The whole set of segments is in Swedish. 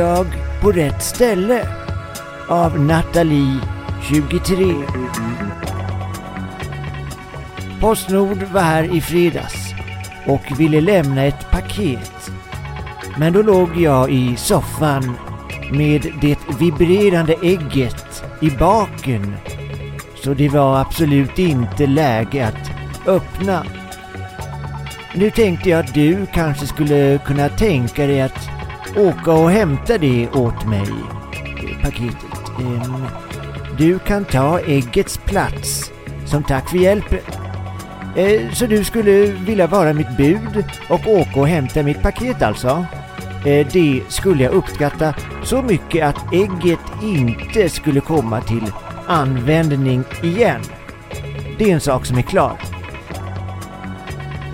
Jag på rätt ställe? Av Nathalie, 23. Postnord var här i fredags och ville lämna ett paket. Men då låg jag i soffan med det vibrerande ägget i baken. Så det var absolut inte läge att öppna. Nu tänkte jag att du kanske skulle kunna tänka dig att åka och hämta det åt mig, paketet. Um, du kan ta äggets plats som tack för hjälpen. Uh, så du skulle vilja vara mitt bud och åka och hämta mitt paket alltså? Uh, det skulle jag uppskatta så mycket att ägget inte skulle komma till användning igen. Det är en sak som är klar.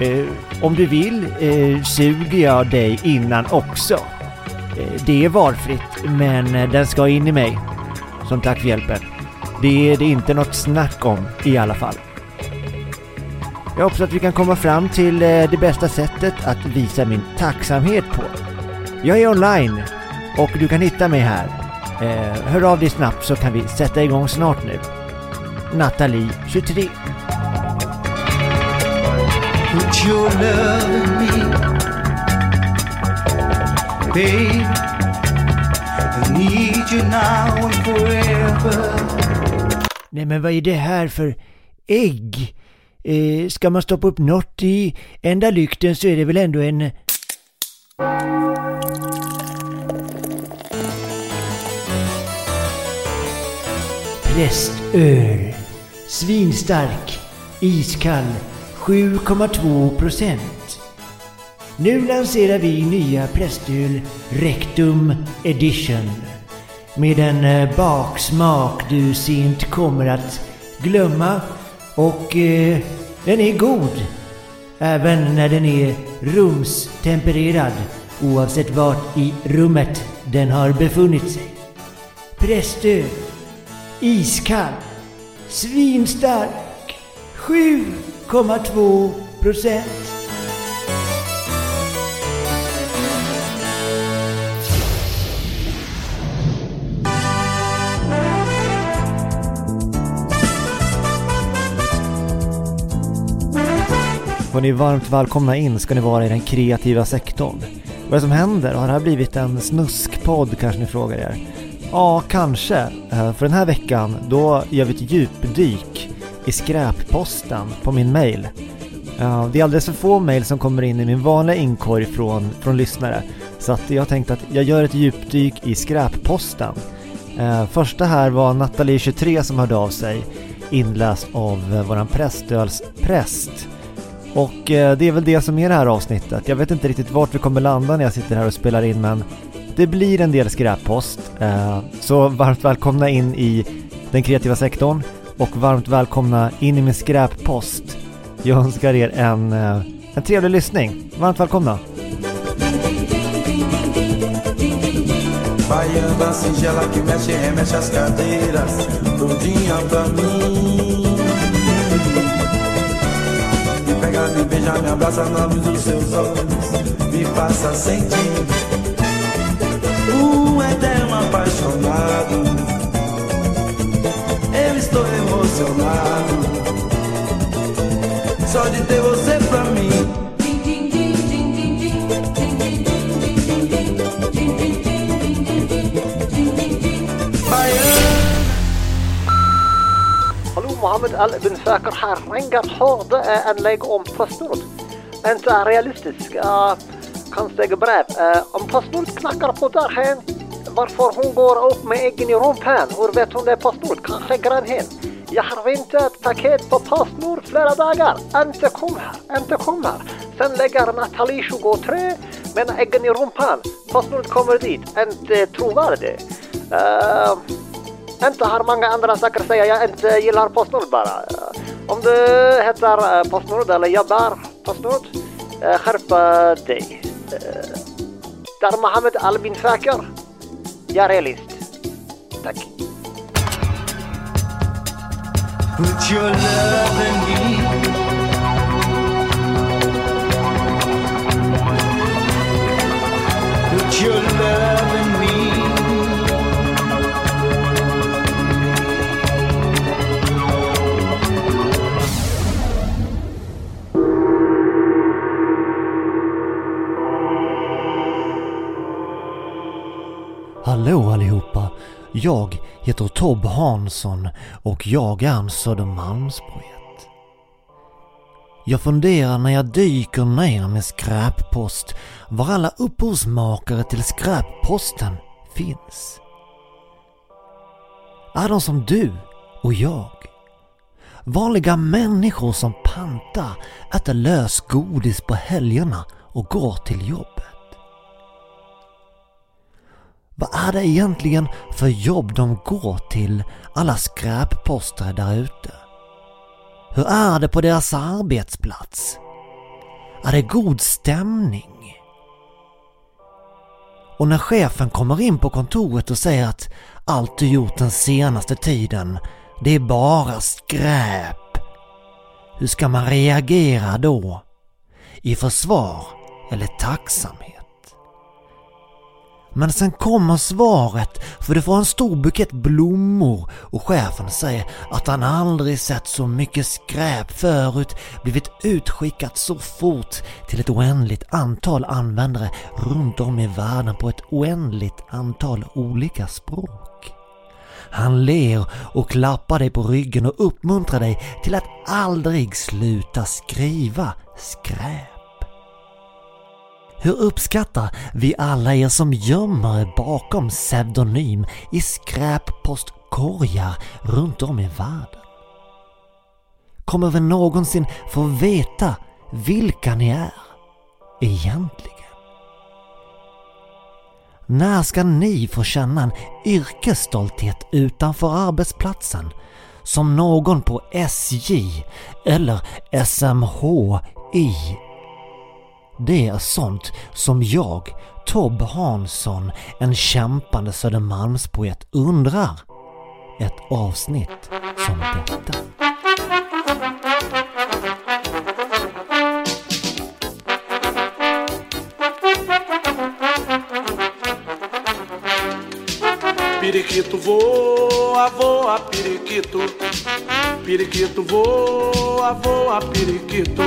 Eh, om du vill eh, suger jag dig innan också. Eh, det är valfritt, men eh, den ska in i mig. Som tack för hjälpen. Det är det inte något snack om i alla fall. Jag hoppas att vi kan komma fram till eh, det bästa sättet att visa min tacksamhet på. Jag är online och du kan hitta mig här. Hör av dig snabbt så kan vi sätta igång snart nu. Nathalie, 23. Babe I need you now and forever Nej men vad är det här för ägg? Eh, ska man stoppa upp något i enda lykten så är det väl ändå en... Prästöl. Svinstark. Iskall. 7,2 procent. Nu lanserar vi nya prästöl Rectum Edition. Med en eh, baksmak du sent kommer att glömma och eh, den är god. Även när den är rumstempererad oavsett vart i rummet den har befunnit sig. Prästöl. Iskall. Svinstark. 7,2 procent. Var ni varmt välkomna in ska ni vara i den kreativa sektorn. Vad är det som händer? Har det här blivit en snuskpodd kanske ni frågar er? Ja, kanske. Eh, för den här veckan då gör vi ett djupdyk i skräpposten på min mail. Eh, det är alldeles för få mail som kommer in i min vanliga inkorg från, från lyssnare. Så att jag tänkte att jag gör ett djupdyk i skräpposten. Eh, första här var Nathalie23 som hörde av sig inläst av våran prästölspräst och eh, det är väl det som är det här avsnittet. Jag vet inte riktigt vart vi kommer landa när jag sitter här och spelar in men det blir en del skräppost. Eh, så varmt välkomna in i den kreativa sektorn och varmt välkomna in i min skräppost. Jag önskar er en, eh, en trevlig lyssning. Varmt välkomna! Baiana singela que mexe e remexe as cadeiras Tudinha pra mim pega, me beija, me abraça na luz dos seus olhos, me faça sentir um eterno apaixonado. Eu estou emocionado só de ter você Hamid Al-Bin Uh, kan stega brev. Uh, eh, om Postnord knackar på dörren varför hon går upp med äggen i rumpan. Hur vet hon det är Postnord? Kanske grannhen. Jag har väntat paket på Postnord flera dagar. Inte kommer, inte kommer. Sen lägger Nathalie 23 med äggen i rumpan. Postnord kommer dit. Inte trovärdig. Uh, eh, inte har många andra saker att säga. Jag inte gillar Postnord bara. Eh, om du heter eh, Postnord eller jobbar Postnord, eh, skärpa dig. Där Mohammed Albin Faker. Jag är realist. Tack. Put your love in me. Put your love in Hallå allihopa! Jag heter Tob Hansson och jag är en Södermalmspoet. Jag funderar när jag dyker ner med skräppost var alla upphovsmakare till skräpposten finns. Är de som du och jag? Vanliga människor som pantar, äter lös godis på helgerna och går till jobbet. Vad är det egentligen för jobb de går till, alla skräpposter där ute? Hur är det på deras arbetsplats? Är det god stämning? Och när chefen kommer in på kontoret och säger att allt du gjort den senaste tiden, det är bara skräp. Hur ska man reagera då? I försvar eller tacksamhet? Men sen kommer svaret för du får en stor bukett blommor och chefen säger att han aldrig sett så mycket skräp förut blivit utskickat så fort till ett oändligt antal användare runt om i världen på ett oändligt antal olika språk. Han ler och klappar dig på ryggen och uppmuntrar dig till att aldrig sluta skriva skräp. Hur uppskattar vi alla er som gömmer er bakom pseudonym i skräppostkorgar runt om i världen? Kommer vi någonsin få veta vilka ni är egentligen? När ska ni få känna en yrkesstolthet utanför arbetsplatsen som någon på SJ eller SMHI det är sånt som jag, Tob Hansson, en kämpande Södermalmspoet undrar. Ett avsnitt som detta. Periquito voa, voa, periquito. Periquito voa, voa, periquito.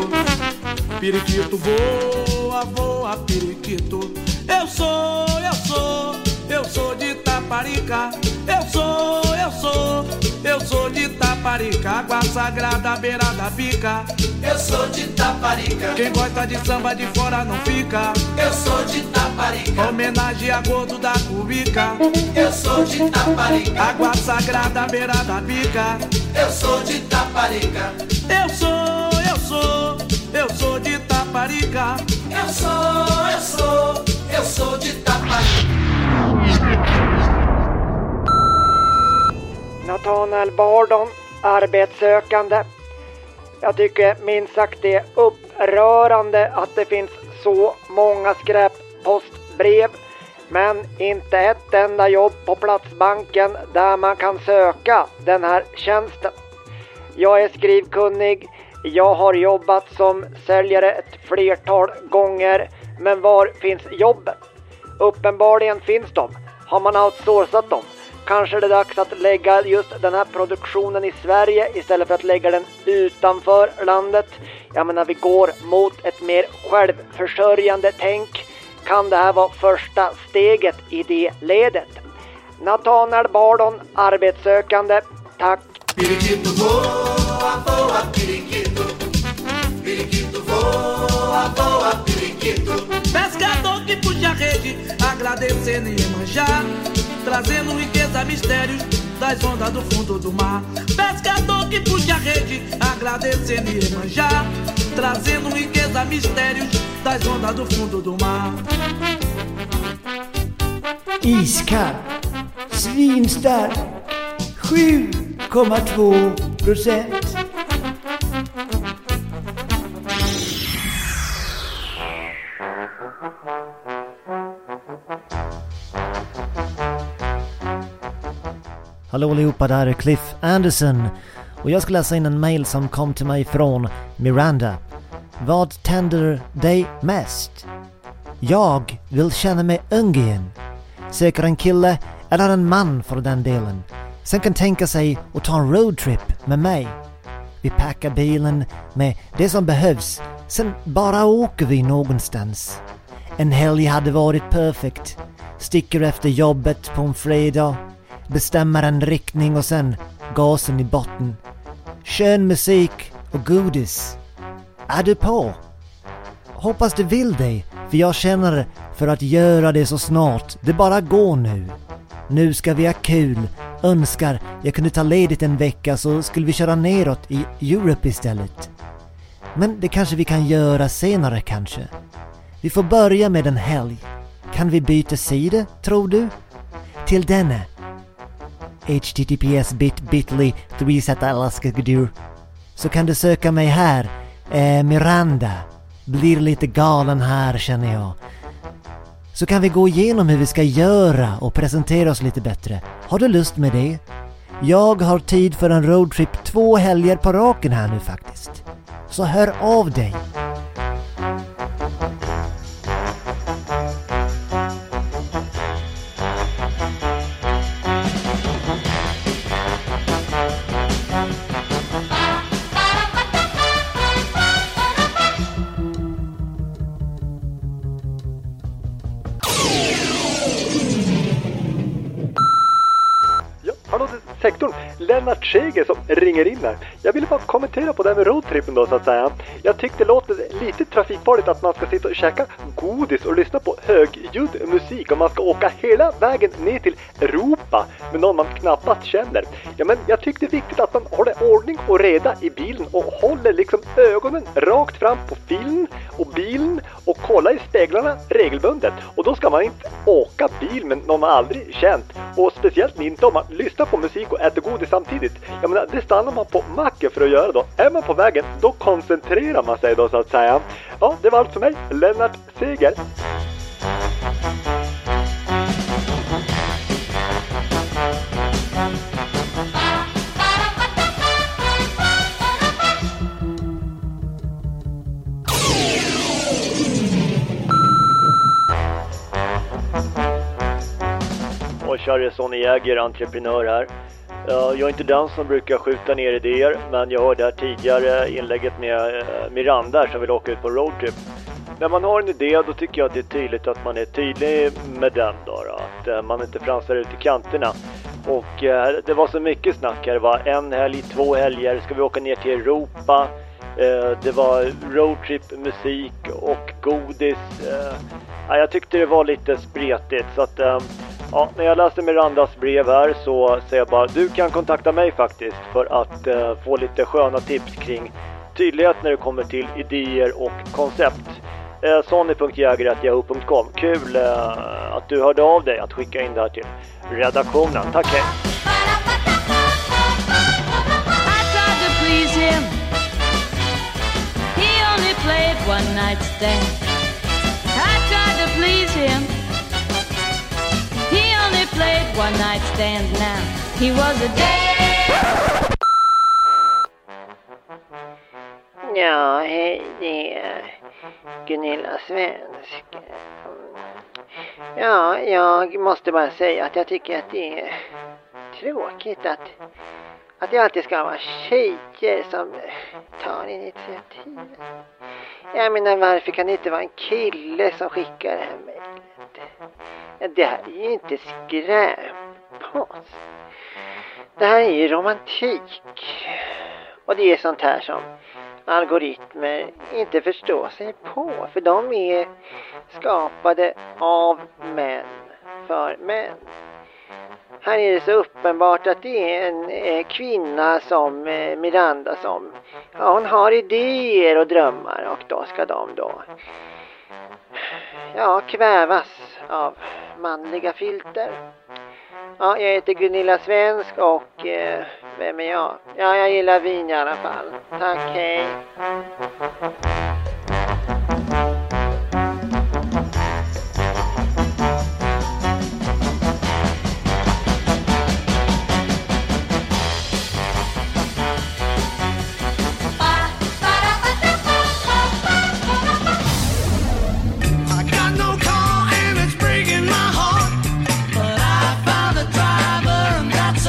Periquito voa, voa, periquito. Eu sou, eu sou, eu sou de Taparica. Eu sou, eu sou, eu sou de Taparica. Água sagrada, beira da pica. Eu sou de Taparica. Quem gosta de samba de fora não fica. Eu sou de Taparica. Homenagem a gordo da cubica. Eu sou de Taparica. Água sagrada, beira da pica. Eu sou de Taparica. Eu sou, eu sou, eu sou de Taparica. Eu sou, eu sou, eu sou de Taparica. Nathanael Bardon, arbetssökande. Jag tycker minst sagt det är upprörande att det finns så många skräppostbrev men inte ett enda jobb på Platsbanken där man kan söka den här tjänsten. Jag är skrivkunnig. Jag har jobbat som säljare ett flertal gånger. Men var finns jobben? Uppenbarligen finns de. Har man outsourcat dem? Kanske är det dags att lägga just den här produktionen i Sverige istället för att lägga den utanför landet. Jag menar, vi går mot ett mer självförsörjande tänk. Kan det här vara första steget i det ledet? Nathanael Bardon, arbetssökande. Tack. Voa, voa, periquito. Pescador que puxa a rede, agradecendo e manjar, trazendo riqueza, mistérios das ondas do fundo do mar. Pescador que puxa a rede, agradecendo e manjar, trazendo riqueza, mistérios das ondas do fundo do mar. Iskall. Svinstark. 7,2 procent. Hallå allihopa, det här är Cliff Anderson och jag ska läsa in en mail som kom till mig från Miranda. Vad tänder dig mest? Jag vill känna mig ung igen. Söker en kille eller en man för den delen. Sen kan tänka sig att ta en roadtrip med mig. Vi packar bilen med det som behövs, sen bara åker vi någonstans. En helg hade varit perfekt. sticker efter jobbet på en fredag, bestämmer en riktning och sen gasen i botten. Skön musik och godis. Är du på? Hoppas du vill dig, för jag känner för att göra det så snart det bara går nu. Nu ska vi ha kul. Önskar jag kunde ta ledigt en vecka så skulle vi köra neråt i Europe istället. Men det kanske vi kan göra senare kanske. Vi får börja med en helg. Kan vi byta sida, tror du? Till denna https bit bit.ly 3 Så kan du söka mig här. Eh, Miranda. Blir lite galen här känner jag. Så kan vi gå igenom hur vi ska göra och presentera oss lite bättre. Har du lust med det? Jag har tid för en roadtrip två helger på raken här nu faktiskt. Så hör av dig! Lennart som ringer in här. Jag ville bara kommentera på det här med roadtrippen då så att säga. Jag tyckte det låter lite trafikfarligt att man ska sitta och käka godis och lyssna på högljudd musik och man ska åka hela vägen ner till Europa med någon man knappast känner. Ja men jag tyckte det är viktigt att man håller ordning och reda i bilen och håller liksom ögonen rakt fram på filen och bilen och kollar i speglarna regelbundet. Och då ska man inte åka bil med någon man aldrig känt. Och speciellt inte om man lyssnar på musik och äter godis samtidigt. Jag menar, det stannar man på macken för att göra då. Är man på vägen, då koncentrerar man sig då så att säga. Ja, det var allt för mig. Lennart Seger. Och Charlie Sonny Jäger, entreprenör här. Eh, jag är inte den som brukar skjuta ner idéer, men jag hörde här tidigare inlägget med eh, Miranda som vill åka ut på roadtrip. När man har en idé då tycker jag att det är tydligt att man är tydlig med den då, då att eh, man inte fransar ut i kanterna. Och det var så mycket snack här, det var en helg, två helger, ska vi åka ner till Europa? Eh, det var roadtrip, musik och godis. Eh, ja, jag tyckte det var lite spretigt så att eh, ja, när jag läste Mirandas brev här så säger jag bara du kan kontakta mig faktiskt för att eh, få lite sköna tips kring tydlighet när det kommer till idéer och koncept. Eh, Sonny.jäger.yahoo.com Kul eh, att du hörde av dig att skicka in det här till redaktionen. Tack hej! One night stand. I tried to please him. He only played one night stand now. He was a dead. Ja, hej, det är Gunilla Svensk. Ja, jag måste bara säga att jag tycker att det är tråkigt att, att det alltid ska vara tjejer som tar initiativet. Jag menar, varför kan det inte vara en kille som skickar det här mejlet? Det här är ju inte skräppost. Det här är ju romantik. Och det är sånt här som algoritmer inte förstår sig på. För de är skapade av män för män. Här är det så uppenbart att det är en eh, kvinna som eh, Miranda som, ja hon har idéer och drömmar och då ska de då, ja kvävas av manliga filter. Ja, jag heter Gunilla Svensk och eh, vem är jag? Ja, jag gillar vin i alla fall. Tack, hej.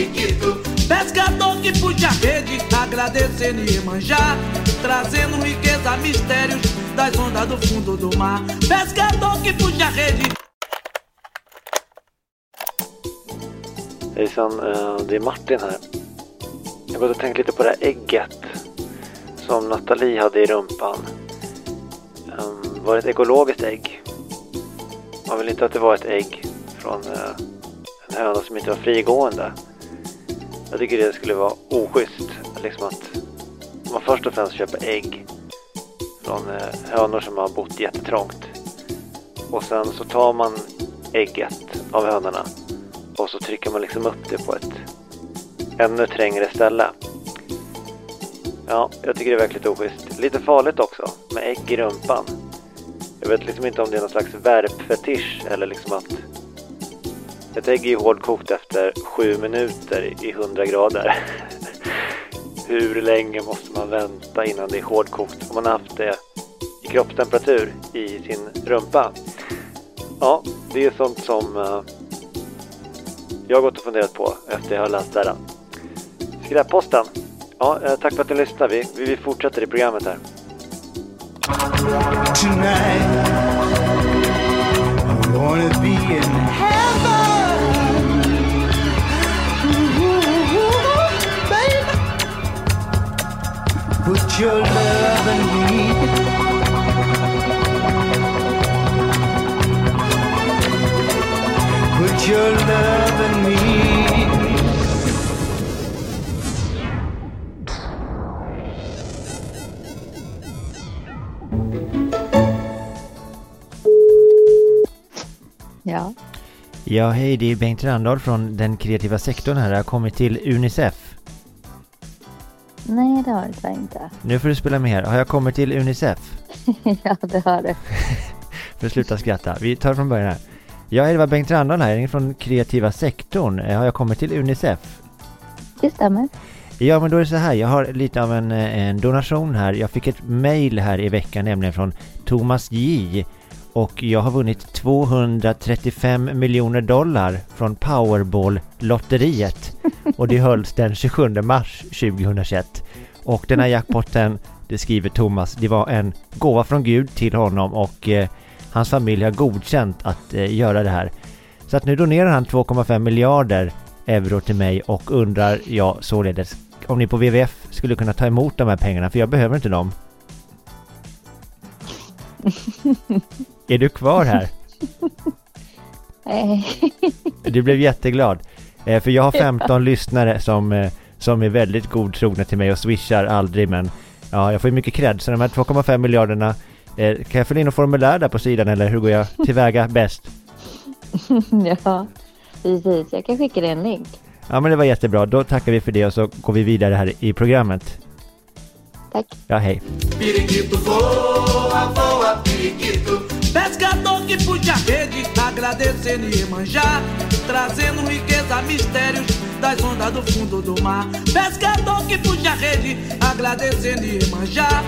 periquito. Pescador que puxa a rede, agradecendo e manjar, trazendo riqueza, mistérios das ondas do fundo do mar. Pescador que puxa a rede. Hejsan, eh, det är Martin här. Jag gått och tänkt lite på det här ägget som Nathalie hade i rumpan. Ehm, Var det ett ekologiskt ägg? Man vill inte att det var ett ägg från eh, en höna som inte var frigående. Jag tycker det skulle vara oschysst. Liksom att man först och främst köper ägg från eh, hönor som har bott jättetrångt. Och sen så tar man ägget av hönorna och så trycker man liksom upp det på ett ännu trängre ställe. Ja, jag tycker det är verkligen oschysst. Lite farligt också, med ägg i rumpan. Jag vet liksom inte om det är någon slags värpfetisch eller liksom att ett ägg är ju hårdkokt efter sju minuter i 100 grader. Hur länge måste man vänta innan det är hårdkokt om man har haft det i kroppstemperatur i sin rumpa? Ja, det är sånt som eh, jag har gått och funderat på efter jag har läst det här. Skräpposten. Ja, eh, tack för att ni lyssnade. Vi, vi, vi fortsätter i programmet här. Tonight, Put your love in me. Put your love in me. Ja. Ja, hej, det är Bengt Randahl från den kreativa sektorn här. Jag har kommit till Unicef. Nej, det har det tyvärr inte. Nu får du spela med här. Har jag kommit till Unicef? ja, det har du. För att sluta skratta. Vi tar från början här. Ja, hej, det var Bengt Randahl här. Jag är från kreativa sektorn. Eh, Har jag kommit till Unicef? Det stämmer. Ja, men då är det så här. Jag har lite av en, eh, en donation här. Jag fick ett mail här i veckan, nämligen från Thomas J. Och jag har vunnit 235 miljoner dollar från Powerball-lotteriet. Och det hölls den 27 mars 2021. Och den här jackpotten, det skriver Thomas, det var en gåva från Gud till honom och eh, hans familj har godkänt att eh, göra det här. Så att nu donerar han 2,5 miljarder euro till mig och undrar jag således om ni på WWF skulle kunna ta emot de här pengarna för jag behöver inte dem. Är du kvar här? Nej. Du blev jätteglad. Eh, för jag har 15 lyssnare som, eh, som är väldigt godtrogna till mig och swishar aldrig men ja, jag får ju mycket cred. Så de här 2,5 miljarderna, eh, kan jag fylla in en formulär där på sidan eller hur går jag tillväga bäst? ja, precis. Jag kan skicka dig en länk. Ja men det var jättebra, då tackar vi för det och så går vi vidare här i programmet. Tack. Ja, hej. Periquito. Pescador que puxa a rede, agradecendo e manjar, trazendo riqueza, mistérios das ondas do fundo do mar. Pescador que puxa a rede, agradecendo e manjar,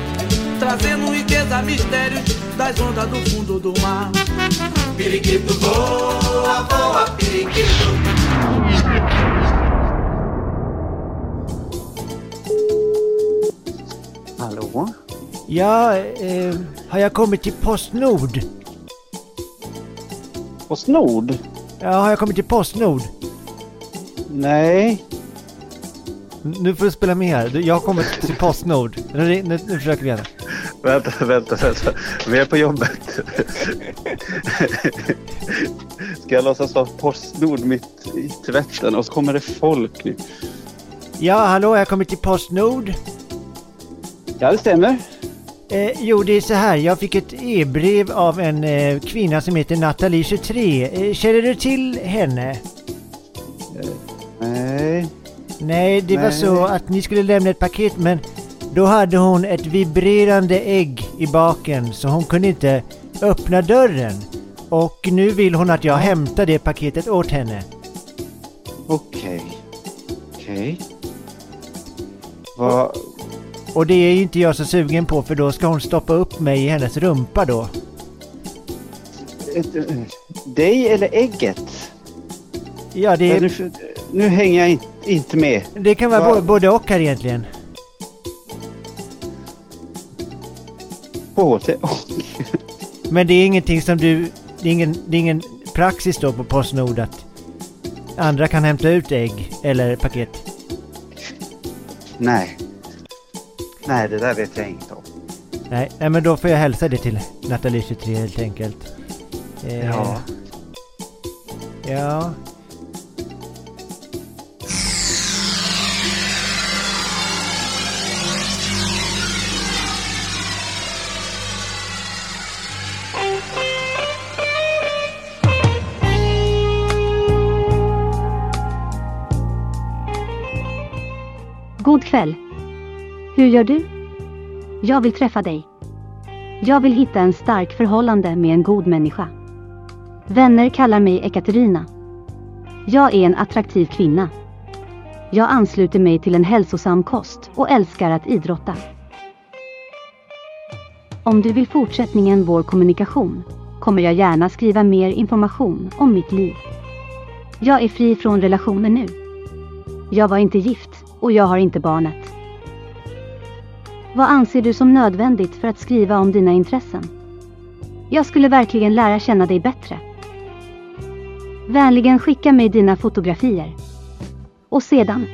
trazendo riqueza, mistérios das ondas do fundo do mar. Periquito voa, voa, periquito. Hallå? Ja, eh, har jag kommit till Postnord? Postnord? Ja, har jag kommit till Postnord? Nej. Nu får du spela med här. Jag har kommit till Postnord. Nu, nu, nu försöker vi igen. Vänta, vänta, vänta. Vi är på jobbet. Ska jag låtsas vara Postnord mitt i tvätten och så kommer det folk nu. Ja, hallå, har jag kommit till Postnord? Ja, det stämmer. Eh, jo, det är så här. Jag fick ett e-brev av en eh, kvinna som heter Nathalie 23. Eh, känner du till henne? Nej. Nej, det var Nej. så att ni skulle lämna ett paket men då hade hon ett vibrerande ägg i baken så hon kunde inte öppna dörren. Och nu vill hon att jag hämtar det paketet åt henne. Okej. Okej. Vad... Och det är ju inte jag så sugen på för då ska hon stoppa upp mig i hennes rumpa då. ett- eh, Dig eller ägget? Ja, det, Nu, nu hänger jag in, inte med. det kan vara Va? både och här egentligen. Både Men det är ingenting som du... Det är ingen, det är ingen praxis då på Postnord att andra kan hämta ut ägg eller paket. Nej. Nej, det där vet jag inget om. Nej, nej men då får jag hälsa det till Nathalie 23 helt enkelt. Eh, Ja. Ja. God kväll. Hur gör du? Jag vill träffa dig. Jag vill hitta en stark förhållande med en god människa. Vänner kallar mig Ekaterina. Jag är en attraktiv kvinna. Jag ansluter mig till en hälsosam kost och älskar att idrotta. Om du vill fortsättningen vår kommunikation kommer jag gärna skriva mer information om mitt liv. Jag är fri från relationer nu. Jag var inte gift och jag har inte barnet. Vad anser du som nödvändigt för att skriva om dina intressen? Jag skulle verkligen lära känna dig bättre. Vänligen skicka mig dina fotografier. Och sedan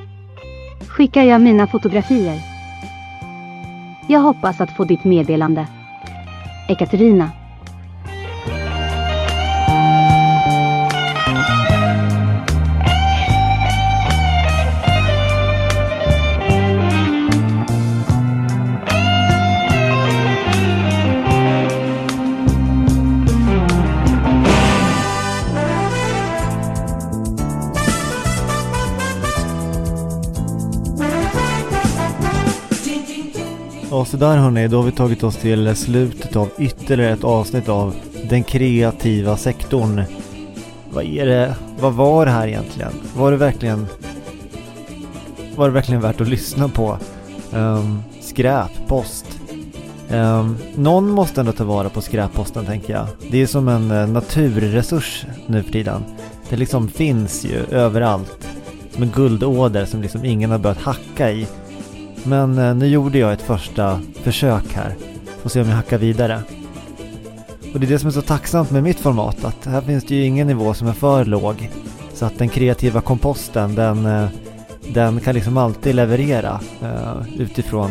skickar jag mina fotografier. Jag hoppas att få ditt meddelande. Ekaterina. Sådär hörni, då har vi tagit oss till slutet av ytterligare ett avsnitt av den kreativa sektorn. Vad är det, vad var det här egentligen? Var det verkligen, var det verkligen värt att lyssna på? Ehm, um, skräp, post. Ehm, någon måste ändå ta vara på skräpposten tänker jag. Det är som en eh, naturresurs nu för tiden. Det liksom finns ju överallt. Som en guldåder som liksom ingen har börjat hacka i. Men eh, nu gjorde jag ett första försök här. Får se om jag hackar vidare. Och det är det som är så tacksamt med mitt format, att här finns det ju ingen nivå som är för låg. Så att den kreativa komposten, den, eh, den kan liksom alltid leverera eh, utifrån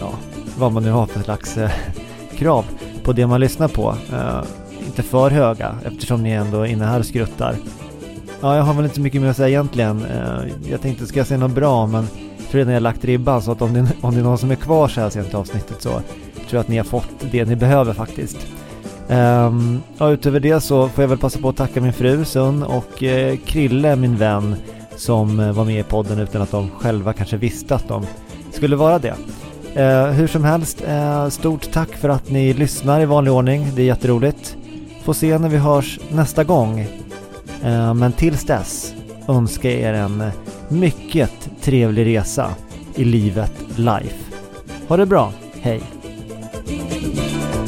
ja, vad man nu har för slags eh, krav på det man lyssnar på. Eh, inte för höga eftersom ni ändå är inne här och skruttar. Ja, jag har väl inte så mycket mer att säga egentligen. Eh, jag tänkte, ska jag säga något bra men tror redan jag har lagt ribban så att om det, om det är någon som är kvar så här sent i avsnittet så tror jag att ni har fått det ni behöver faktiskt. Ehm, um, och utöver det så får jag väl passa på att tacka min fru Sun och eh, Krille, min vän, som eh, var med i podden utan att de själva kanske visste att de skulle vara det. Eh, hur som helst, eh, stort tack för att ni lyssnar i vanlig ordning. Det är jätteroligt. Får se när vi hörs nästa gång. Eh, men tills dess önskar jag er en eh, mycket trevlig resa i livet life. Ha det bra, hej!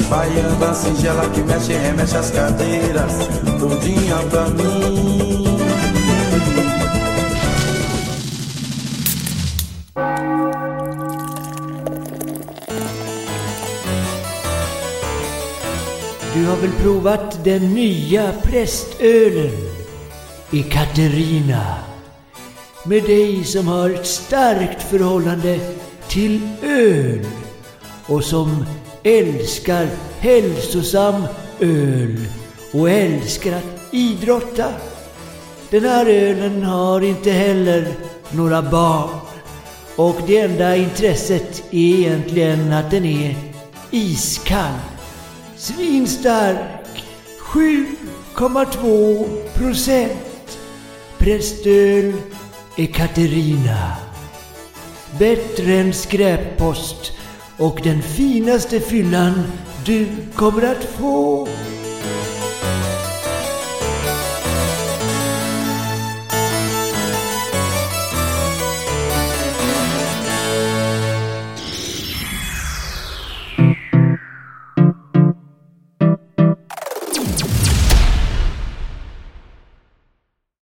Baiana singela que mexe, remexe as cadeiras Todinha pra mim Du har väl provat den nya prästölen? I Ekaterina. Med dig som har ett starkt förhållande till öl och som älskar hälsosam öl och älskar att idrotta. Den här ölen har inte heller några barn och det enda intresset är egentligen att den är iskall. Svinstark. 7,2 procent. Prästöl Ekaterina. Bättre än skräppost och den finaste fyllan du kommer att få.